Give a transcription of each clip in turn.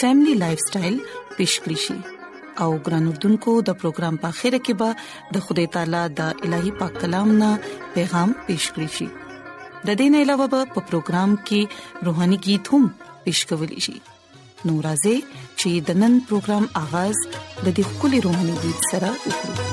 فیملی لایف سټایل پیش کړی شي او ګران اردوونکو د پروګرام په خیره کې به د خدای تعالی د الهي پاک کلام نه پیغام پیش کړی شي د دې نه علاوه په پروګرام کې روهاني गीत هم پیش کول شي نورازې چې د نن پروګرام اغاز د دې خولي روحاني गीत سره وکړو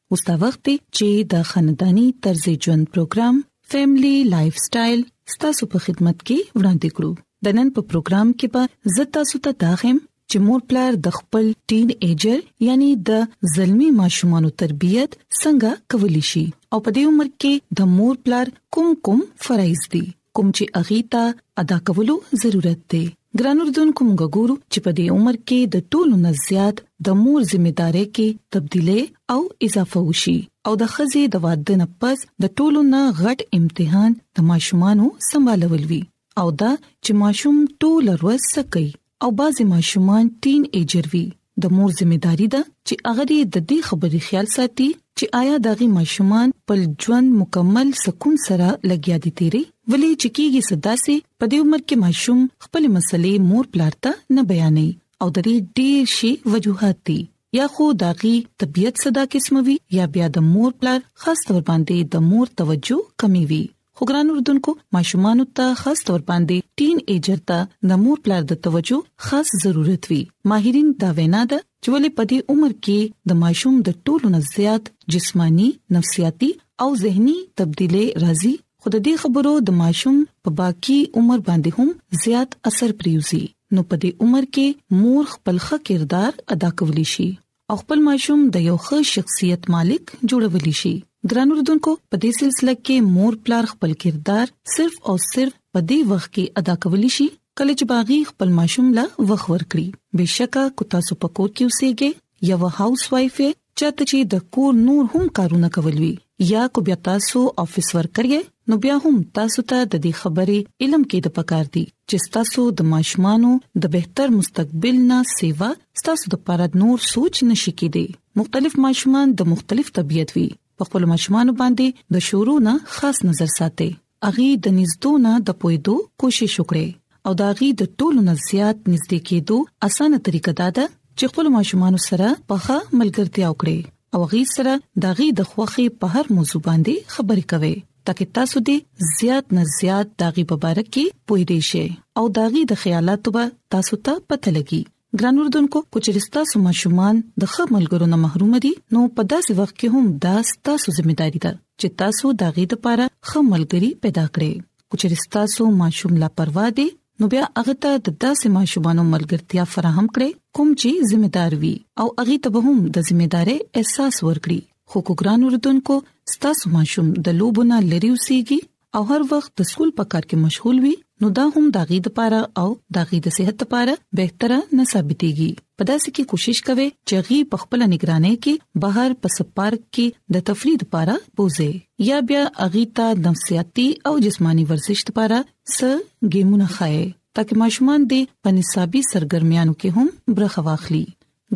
اوس دا وخت دی چې د خاندانی طرز ژوند پروګرام فیملی لایف سټایل ستاسو په خدمت کې وړاندې کړو د نن په پروګرام کې به زتا ستا تاهم چې مور پلار د خپل ټین ایجر یعنی د زلمی ماشومان تربیت څنګه کولی شي او په دې عمر کې د مور پلار کوم کوم فرایز دي کوم چې اغي ته ادا کولو ضرورت دی ګران اردوونکو موږ ګورو چې په دې عمر کې د ټولو نه زیات د مور ځمېداري کې تبدیلې او اضافه وشي او د خزي د واده نه پس د ټولو نه غټ امتحان د ماشومانو سمبالول وي او دا چې ماشوم ټول ورځ سکي او بعضې ماشومان ټین ایجر وي د مور ذمہ داری ده چې هغه دې د دې خبرې خیال ساتي چې آیا داغي ماشومان په ژوند مکمل سکون سره لګیا دي تیری ولې چې کیږي صدا سي په دې عمر کې ماشوم خپل مسلې مور پلار ته نه بیانې او د دې ډیر شي وجوهات دي یا خو داغي طبيعت صدا قسموي یا بیا د مور پلار خاص تور باندې د مور توجه کمی وي خو ګران اردوونکو ماشومان ته خاص تور باندې ټین ایجر ته د مور پلار د توجه خاص ضرورت وي ماهرین دا وینا ده چې ولې په دې عمر کې د ماشوم د ټولو نه زیات جسمانی نفسیاتي او زهنی تبدیلی راځي خو د دې خبرو د ماشوم په باقی عمر باندې هم زیات اثر پریوزي نو په دې عمر کې مور خپل ښه کردار ادا کولی شي او خپل ماشوم د یو ښه شخصیت مالک جوړولی شي ګران اردوونکو په دې سلسله کې مور پلار خپل کردار صرف او صرف په دې وخت کې ادا کولی شي کله چې باغی خپل ماشوم لا وخت ورکړي بشکا کو تاسو پکور کې اوسېږئ یا و هاوس وایف چاته چې د کور نور هم کارونه کولوي یا کو بیا تاسو افیس ورکر یې نو بیا هم تاسو ته د دې خبرې علم کې د پکار دي چې تاسو د ماشومانو د بهتر مستقبل نه سیوا ستاسو د پاره نور سوچ نشي کېدی مختلف ماشومان د مختلف طبيعت وي په خپل ماشومان باندې د شورو نه خاص نظر ساتي اغي د نږدو نه د پويدو کوشش وکړي او دا غي د ټولو نه زیات نږدې کېدو اسانه طریقه دا ده چې خپل ماشومان سره پخه ملګرتیا وکړي او غي سره د غي د خوخي په هر موضوع باندې خبرې کوي ترڅو تاسو دې زیات نه زیات داغي مبارک کې پوي دي شي او داغي د خیالاتو به تاسو ته پته لګي ګران اردوونکو کوچرستا سوما شومان د خه ملګرو نه محروم دي نو په داسې وخت کې هم دا ستاسو ځمېداري ده چې تاسو داغي د پاره خه ملګري پیدا کړئ کوچرستا سوما شوم لا پروا دي نو بیا هغه ته د داسې ماشومانو ملګرتیا فراهم کړي کوم چې ذمہ دار وي او هغه ته به هم د ذمہ داري احساس ورکړي خو کو ګران اردوونکو ستاسو ماشوم د لوبونه لري اوسيږي او هر وخت د سکول په کار کې مشغول وي نو دا هم د غي د پاره او د غي د صحت لپاره بهتره نه ثابتيږي په داسې کې کوشش کوي چې غي په خپل نگرانۍ کې بهر په سپارک کې د تفرید لپاره بوزي یا بیا غي ته نفسياتي او جسماني ورزش لپاره څه گیمونه خای ترڅو ماشومان دې په نصابي سرګرمیانو کې هم برخه واخلي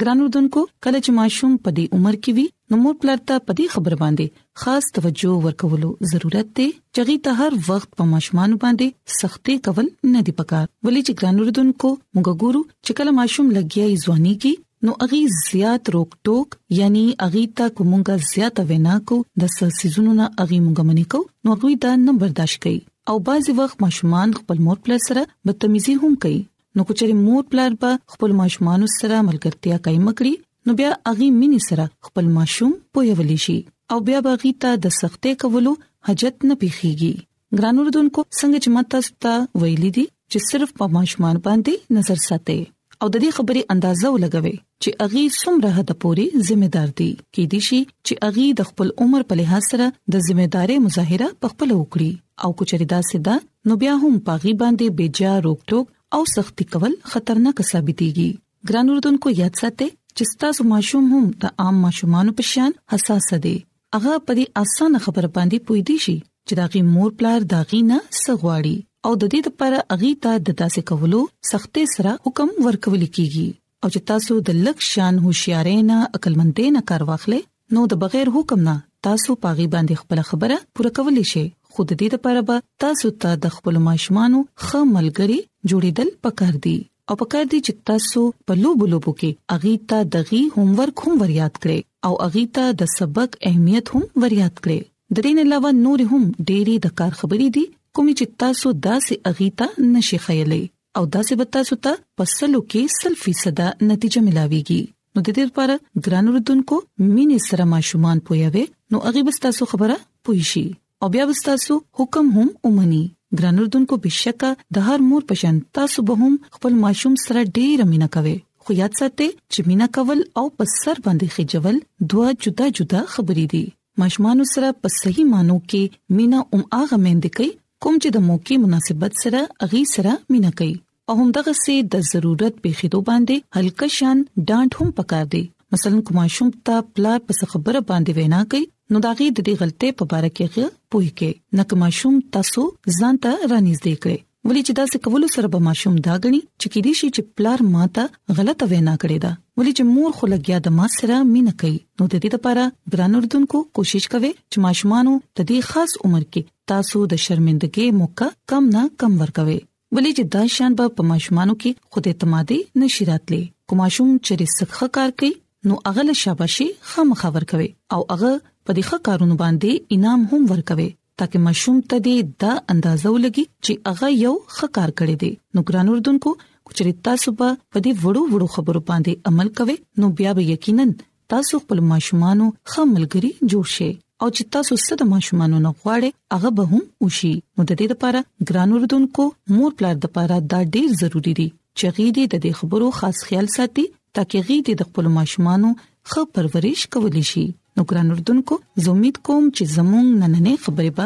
ګران اردوونکو کله چې ماشوم په دې عمر کې وي نو مور پلار ته په دې خبر باندې خاص توجه ورکولو ضرورت دی چې غي ته هر وخت په ماشومان باندې سختي کول نه دی پکار ولې چې ګران اردوونکو موږ ګورو چې کله ماشوم لګیاي ځواني کې نو اغي زیات روک ټوک یعنی اغي ته کومګه زیات وینا کو د سلسیزونو نه اغي مونږ منې کو نو غوي دا نه برداشت کوي او بعضی وخت ماشومان خپل مور پلار سره بدتمیزي هم کوي نو کچري مور پلار به خپل ماشومان سره ملګرتیا قائم کړي نو بیا اغي مینې سره خپل ماشوم پوي ولي شي او بیا باغی ته د سختې کولو حاجت نه پیخيږي ګران اوردونکو څنګه چې ماته ستا ویلي دي چې صرف په ماشومان باندې نظر ساتي او د دې خبرې اندازو لګوي چې اغي څومره حد پوري ځمېدار دي کې دي شي چې اغي د خپل عمر په لحاظ سره د ځمېدارې مظاهره په خپل وکړي او کچري دا سده نو بیا هم پاغي باندې بيجا روک ټوک او سختی کول خطرناک ثابتيږي ګران اردوونکو یاد ساتئ چې تاسو ماشوم هم د عام ماشومان په شان حساس دي هغه په دې اسانه خبره باندې پوي دي شي چې داغي مور پلار داغي نه سغواړي او د دې لپاره اغي ته د تاسو کولو سختې سره حکم ورکول کیږي او چې تاسو د لکشان هوشیارې نه عقلمندې نه کار واخلې نو د بغیر حکم نه تاسو پاغي باندې خپل خبره پوره کولې شي خود دې لپاره به تاسو ته د خپل ماشومان خه ملګری جوړیدل پکار دي او په کار دي چې تاسو په لوبو لوبو کې اغي ته دغي هوم ورک هم ور یاد کړئ او اغي ته د سبق اهمیت هم ور یاد کړئ د دې نه علاوه نور هم ډېری د کار خبرې دي کوم چې تاسو داسې اغي ته نشي خیالي او داسې به تاسو ته پسلو کې سل فیصد نتیجه ملاويږي نو د دې لپاره ګران اردوونکو مینې سره ماشومان پویوي نو اغي بس تاسو خبره پوي شي او بیا وستاسو حکم هم اومني ګران اردوونکو بشکه د هر مور پشن تاسو به هم خپل ماشوم سره ډیر مینا کوي خو یاد ساتئ چې مینا کول او په سر باندې خجول دوه جدا جدا خبرې دي ماشومان سره په صحیح مانو کې مینا اوم هغه مهندې کوي کوم چې د موقع مناسبت سره اغي سره مینا کوي او هم دغه سي د ضرورت په خېدو باندې هلکه شان ډانټ هم پکار دی مثلا کومه شوم ته پلار پس خبره باندې وینا کوي نو داغي د دې غلطه په اړه کې غو پوي کې نه کومه شوم تاسو ځان ته رانیږدې کړئ ولې چې دا څه کول سره به ماشوم دا غني چې کې دي شي چې پلار ماته غلطه وینا کړې ده ولې چې مور خو لګیا د ما سره مين کوي نو د دې لپاره ګران اردوونکو کوشش کوي چې ماشومان د دې خاص عمر کې تاسو د شرمندګۍ موقع کم نه کم ورکوي ولې چې دا شان به په ماشومانو کې خود اعتمادي نشي راتلې کوم ماشوم چې سخه کار کوي نو اغل شاباشي خامخا ورکوي او هغه په دې ښه کارونو باندې انعام هم ورکوي ترڅو ماشوم ته دې دا اندازه ولګي چې هغه یو ښه کار کړی دی نو ګران اردوونکو کچري تاسو په دې وړو وړو خبرو باندې عمل کوئ نو بیا به یقینا تاسو خپل ماشومانو ښه ملګری جوړ شئ او چې تاسو څه د ماشومانو نه غواړئ هغه به هم وشي نو د دې لپاره ګران اردوونکو مور پلار د لپاره دا ډیر ضروری دي چې غي دې د دې خبرو خاص خیال ساتي ترڅو غي دې د خپل ماشومانو ښه پرورش کول شي نو ګران اردوونکو زه امید کوم چې زموږ نننې خبرې به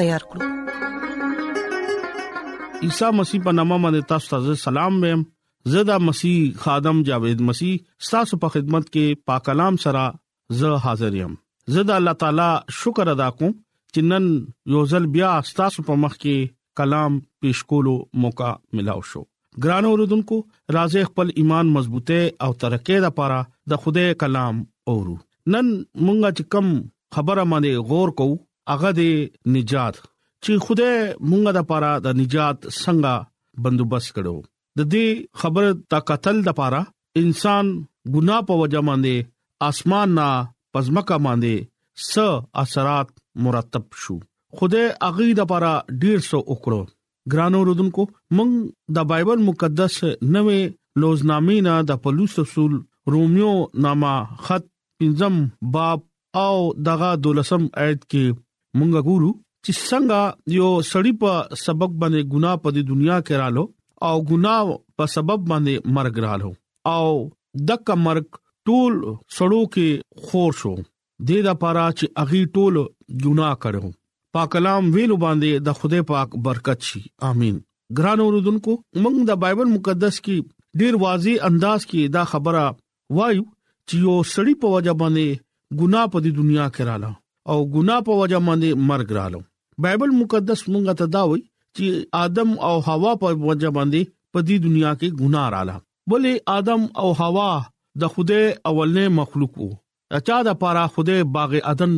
تیار کړو عیسی مسیح په نامه باندې تاسو ته سلام وایم زدا مسیح خادم جاوید مسیح تاسو په خدمت کې پاک کلام سره زه حاضر یم زدا الله تعالی شکر ادا کوم چې نن یو ځل بیا تاسو په مخ کې کلام پیش کولو موقع ملاو شو ګرانو اوردونکو راځي خپل ایمان مضبوطه او ترقه لپاره د خوده کلام اورو نن مونږه چې کم خبره باندې غور کوو هغه دی نجات چې خدای مونږه د پاره د نجات څنګه بندوبست کړو د دې خبر تا قتل د پاره انسان ګنا په وجه باندې اسمان نه پزماکه باندې س اثرات مرتب شو خدای اغي د پاره ډیر سو وکړو ګرانو رودونکو مونږ د بایبل مقدس نوې لوزنامې نه د پولیس رسول روميو نامه خط پنځم باب او دغه دولسم آیت کې مونږ ګورو چې څنګه یو سړی په سبب باندې ګناه په دې دنیا کې رالو او ګناه په سبب باندې مرګ رالو او دک مرګ ټول سړو کې خور شو دې دا پاره چې اغي ټول ګناه کړو پاک کلام ویلو باندې د خدای پاک برکت شي امين ګران اوردونکو موږ د بایبل مقدس کې ډیر واضح انداز کې دا خبره وایو چې یو سړی په وجه باندې ګناه په دې دنیا کې رااله او ګناه په وجه باندې مرګ رااله بایبل مقدس موږ ته دا وایي چې آدم او حوا په وجه باندې په دې دنیا کې ګناه رااله ولې آدم او حوا د خوده اولنې مخلوق وو د چا د پاره خدای باغ عدن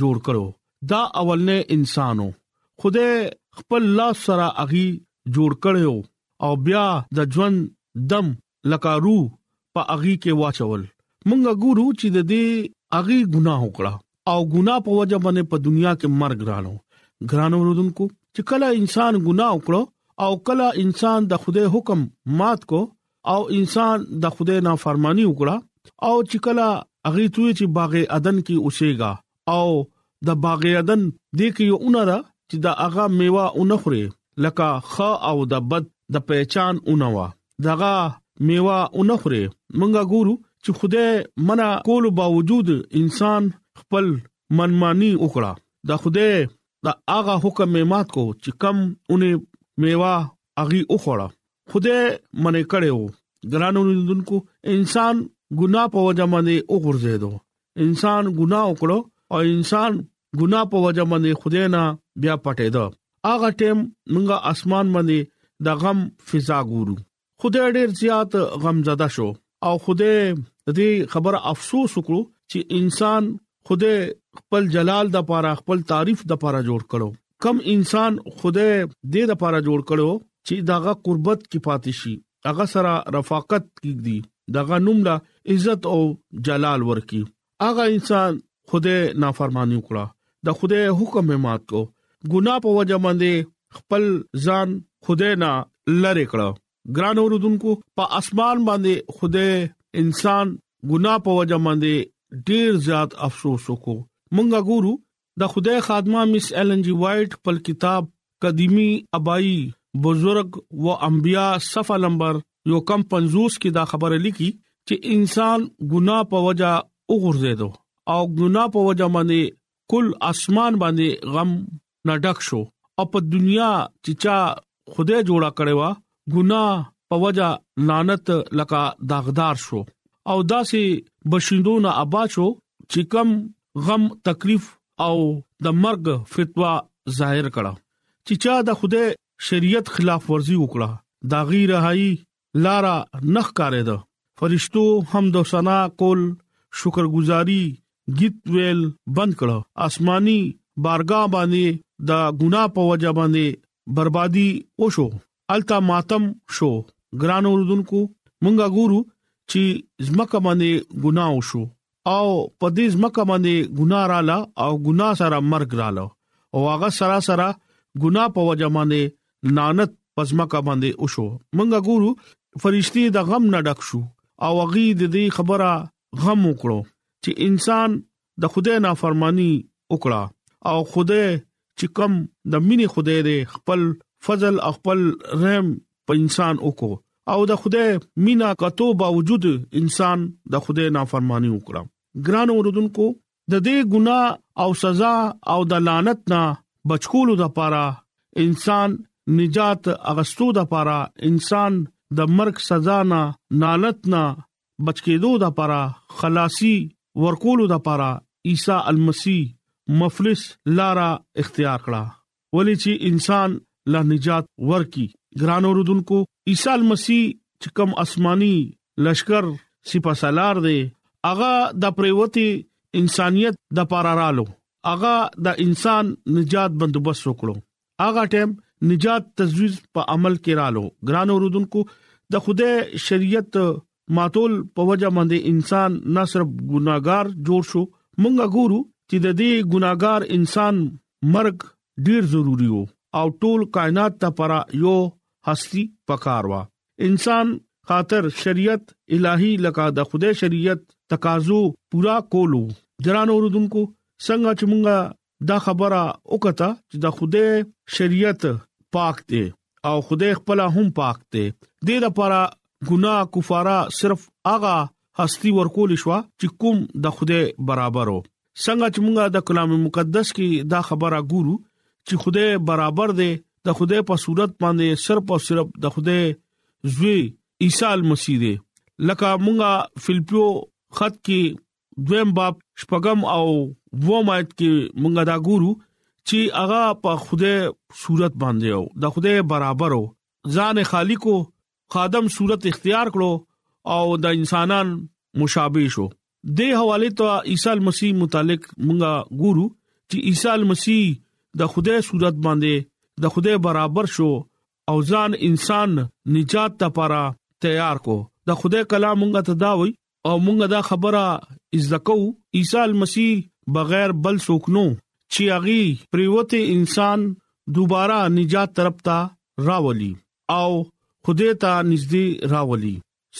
جوړ کړو دا اولنې انسانو خدای خپل لاس سره اغي جوړ کړو او بیا د ژوند دم لکه روح په اغي کې واچول مونږ ګورو چې د دې اغي ګناه وکړه او ګناه په وجه باندې په دنیا کې مرګ رانو ګرانو رودونکو چې کله انسان ګناه وکړو او کله انسان د خدای حکم مات کو او انسان د خدای نافرمانی وکړه او چې کله هغه توې چې باغ عدن کې اوسېګا او د باغ عدن د کې یو اونره چې دا هغه میوه اونخره لکه خ او د بد د پہچان اونوا دغه میوه اونخره مونږه ګورو چې خدای منع کولو باوجود انسان خپل منمانی وکړه دا خدای دا هغه حکم مات کو چې کم اونې میوه اغي اوخړه خوده منې کړو ګرانو لیدونکو انسان ګنا په وجه باندې وګرځیدو انسان ګنا وکړو او انسان ګنا په وجه باندې خوده نه بیا پټې ده اغه ټیم مونږه اسمان باندې د غم فضا ګورو خوده ډیر زیات غم زده شو او خدای د دې خبره افسوس وکړو چې انسان خدای خپل جلال د پاره خپل تعریف د پاره جوړ کړو کم انسان خدای دې د پاره جوړ کړو چې داغه قربت کې پاتې شي هغه سره رفاقت کیږي دغه نوم لا عزت او جلال ورکی هغه انسان خدای نافرمانی وکړه د خدای حکم یې مات کو ګنا په وجه باندې خپل ځان خدای نه لری کړو ګران اوردونکو په اسمان باندې خدای انسان ګناه په وجه باندې ډیر زیات افسوس وکړو مونږه ګورو د خدای خادمه مس ایلن جی وایټ خپل کتاب قديمي ابایي بزرگ و انبیا صفه نمبر یو کم 50 کې دا خبره لیکي چې انسان ګناه په وجه وګرځیدو او ګناه په وجه باندې کل اسمان باندې غم نه ډک شو او په دنیا چې چا خدای جوړه کړې و ګناه په وجا لعنت لکه داغدار شو او داسې بشیندونه آباد شو چې کم غم تکلیف او د مرګ فتوا ظاهر کړه چې چا د خوده شریعت خلاف ورزي وکړه دا غیر هاي لارا نه ښکارې ده فرشتو هم د سنا کول شکرګزاري گیت ویل بند کړو آسماني بارګا باندې د ګنا په وجه باندې بربادي وشو التا ماتم شو ګران اوردونکو مونږه ګورو چې زمکه باندې ګنا وشو او په دې ځمکه باندې ګناه رااله او ګناه سره مرګ رااله او هغه سره سره ګناه په وجه باندې لعنت پزماکه باندې وشو منګه ګورو فرشتي د غم نه ډک شو او غي د دې خبره غم وکړو چې انسان د خدای نافرمانی وکړه او خدای چې کم د مینې خدای دې خپل فضل خپل رحم په انسان وکړو او د خوده مینا کتو باوجود انسان د خوده نافرمانی وکړه ګران اوردونکو د دې ګنا او سزا او د لعنت نه بچکولو د پاره انسان نجات اغستو د پاره انسان د مرګ سزا نه نالت نه بچکیدو د پاره خلاصي ورکولو د پاره عیسی المسی مفلس لارا اختیار کړه ولې چې انسان لا نجات ورکی ګران اوردونکو عیسی مسیح چې کوم آسماني لشکر سپه سالار دی اغا د پریوتی انسانيت د پاره رالو اغا د انسان نجات بندوبست وکړو اغا ټیم نجات تجویز په عمل کې رالو ګران اوردونکو د خوده شریعت ماتول په وجه باندې انسان نه صرف ګناګار جوړ شو مونږه ګورو چې د دې ګناګار انسان مرګ ډیر ضروری وو او ټول کائنات ته پر یو هستی پکار وا انسان خاطر شریعت الهي لکه د خدای شریعت تقاضو پورا کولو جران اوردونکو څنګه چې مونږه دا خبره وکړه چې د خوده شریعت پاک دی او خوده خپل هم پاک دی د دې لپاره ګناه کفاره صرف هغه هستی ورکول شو چې کوم د خوده برابرو څنګه چې موږ د کلام مقدس کې دا خبره ګورو چې خوده برابر دی د خوده په صورت باندې صرف او صرف د خوده زوی عیسی مسیح دی لکه موږ فلپیو خط کې دویم باب شپږم او ووم آیت کې مونږه دا ګورو چې هغه په خوده صورت باندې او د خوده برابرو ځان خالقو خادم صورت اختیار کړو او د انسانان مشابه شو د حواله ته عیسی مسیح متعلق مونږه ګورو چې عیسی مسیح د خوده صورت باندې د خوده برابر شو او ځان انسان نجات لپاره تیار کو د خوده کلام مونږه تداوي او مونږ دا خبره زده کوو عیسی مسیح بغیر بل څوک نو چې هغه پریوته انسان دوباره نجات طرف ته راولي او خدای ته نږدې راولي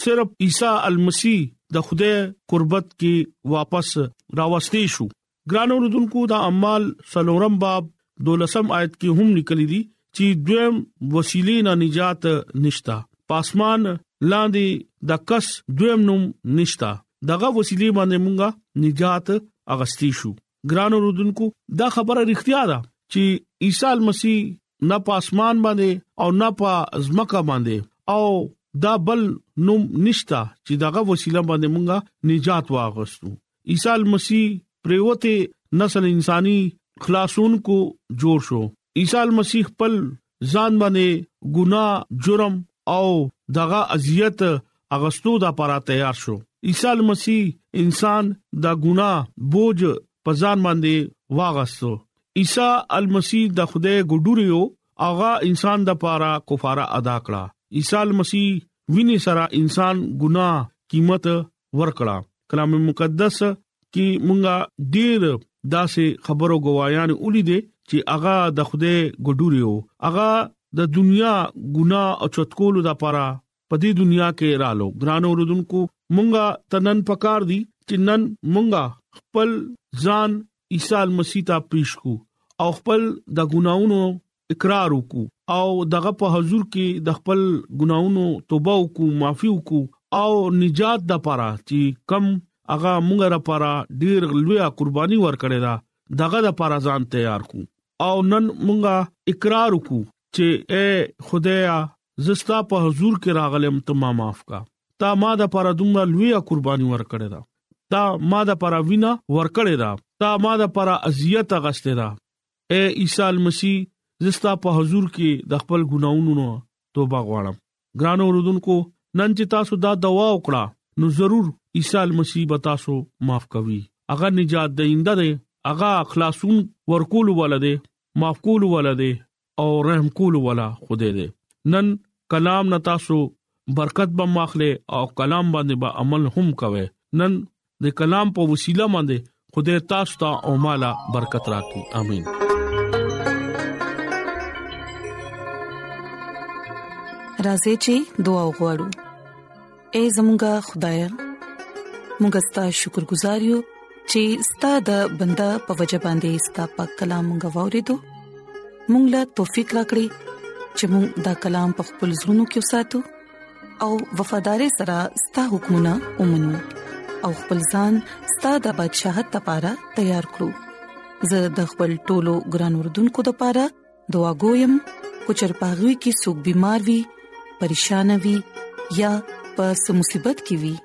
صرف عیسی المسیح د خدای قربت کې واپس راوستي شو ګران اوردونکو دا اعمال سلورم باب دولسم آیت کې هم لیکل دي چې دویم وسیلې نه نجات نشتا پاسمان لاندې د کس دویم نوم نشتا دغه وسیلې باندې مونږه نجات اغستی شو ګران اوردونکو دا خبره رښتیا ده چې عیسی مسیح نه پاسمان باندې او نه په زمکه باندې او دا بل نوم نشتا چې دغه وسیله باندې مونږه نجات واغستو عیسی مسیح پریوته نسل انساني خلاصون کو جوړ شو عیسی مسیح خپل ځان باندې ګناه جرم او دغه اذیت اغستو د لپاره تیار شو عیسی مسیح انسان دا ګناه بوج په ځان باندې واغستو عیسی المسیح د خدای ګډوریو هغه انسان د لپاره کفاره ادا کړه عیسی مسیح ویني سره انسان ګناه قیمت ورکړه کلام مقدس کې مونږه ډیر داسې خبرو گوايان ولي دي چې اغا د خوده ګډوريو اغا د دنیا ګنا او چتکول د پاره په دې دنیا کې رالو ګران اوردونکو مونږه تنن پکار دي چې نن مونږه خپل ځان عیسی مسیح ته پیش کو او خپل د ګناونو اقرار وکړو او دغه په حضور کې د خپل ګناونو توبه وکړو معافي وکړو او نجات د پاره چې کم هغه موږ را پاره ډیر لوی قرباني ورکړې ده دغه د پاره ځان تیار کو او نن موږ اقرار وکړو چې اے خدایا زستا په حضور کې راغلم ته ما معاف کا تا ما د پاره دومره لوی قرباني ورکړې ده تا ما د پاره وینا ورکړې ده تا ما د پاره اذیت غسته ده اے عیسی المسیح زستا په حضور کې د خپل ګناونو نه توبه غواړم ګران اوردونکو نن چې تاسو دا دوا وکړه نو ضرور عیسی المسیح به تاسو معاف کوي اغه نجات دینده دی اغه اخلاصون ورکول ولده معاف کول ولده او رحم کول ولا خوده دی نن کلام نتاسو برکت به ماخله او کلام باندې به عمل هم کوي نن د کلام په وسیله باندې خدای تاسو ته او مالا برکت راکړي امين راځي چې دعا وغوړو اے زمونږ خدای مونږ ستاسو شکر گزار یو چې ستاسو د بندا په وجبان دي ستاسو په کلام مونږ وورېدو مونږ لا توفيق راکړي چې مونږ دا کلام په خپل زړونو کې وساتو او وفادار سره ستاسو حکمونه ومنو او خپل ځان ستاسو د بدشاهت لپاره تیار کړو زه د خپل ټولو ګران وردونکو لپاره دعا کوم کو چرپاغوي کې سګ بيمار وي پریشان وي یا په سم مصیبت کې وي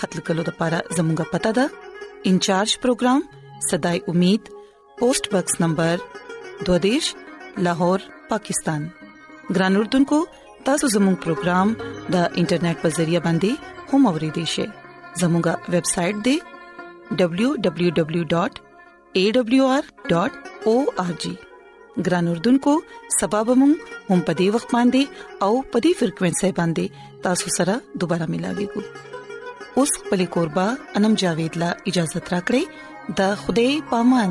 خپل کلو د پاره زموږه پتا ده انچارج پروگرام صداي امید پوسټ باکس نمبر 22 لاهور پاکستان ګران اردوونکو تاسو زموږ پروگرام د انټرنیټ په ذریعہ باندې هم اوريدي شئ زموږه ویب سټ د www.awr.org awr.org ګران اردوونکو سبب مون هم پدی وخت باندې او پدی فریکوينسي باندې تاسو سره دوپاره ملاوي کو اوس په لیکوربا انم جاوید لا اجازه ترا کړی د خوده پامان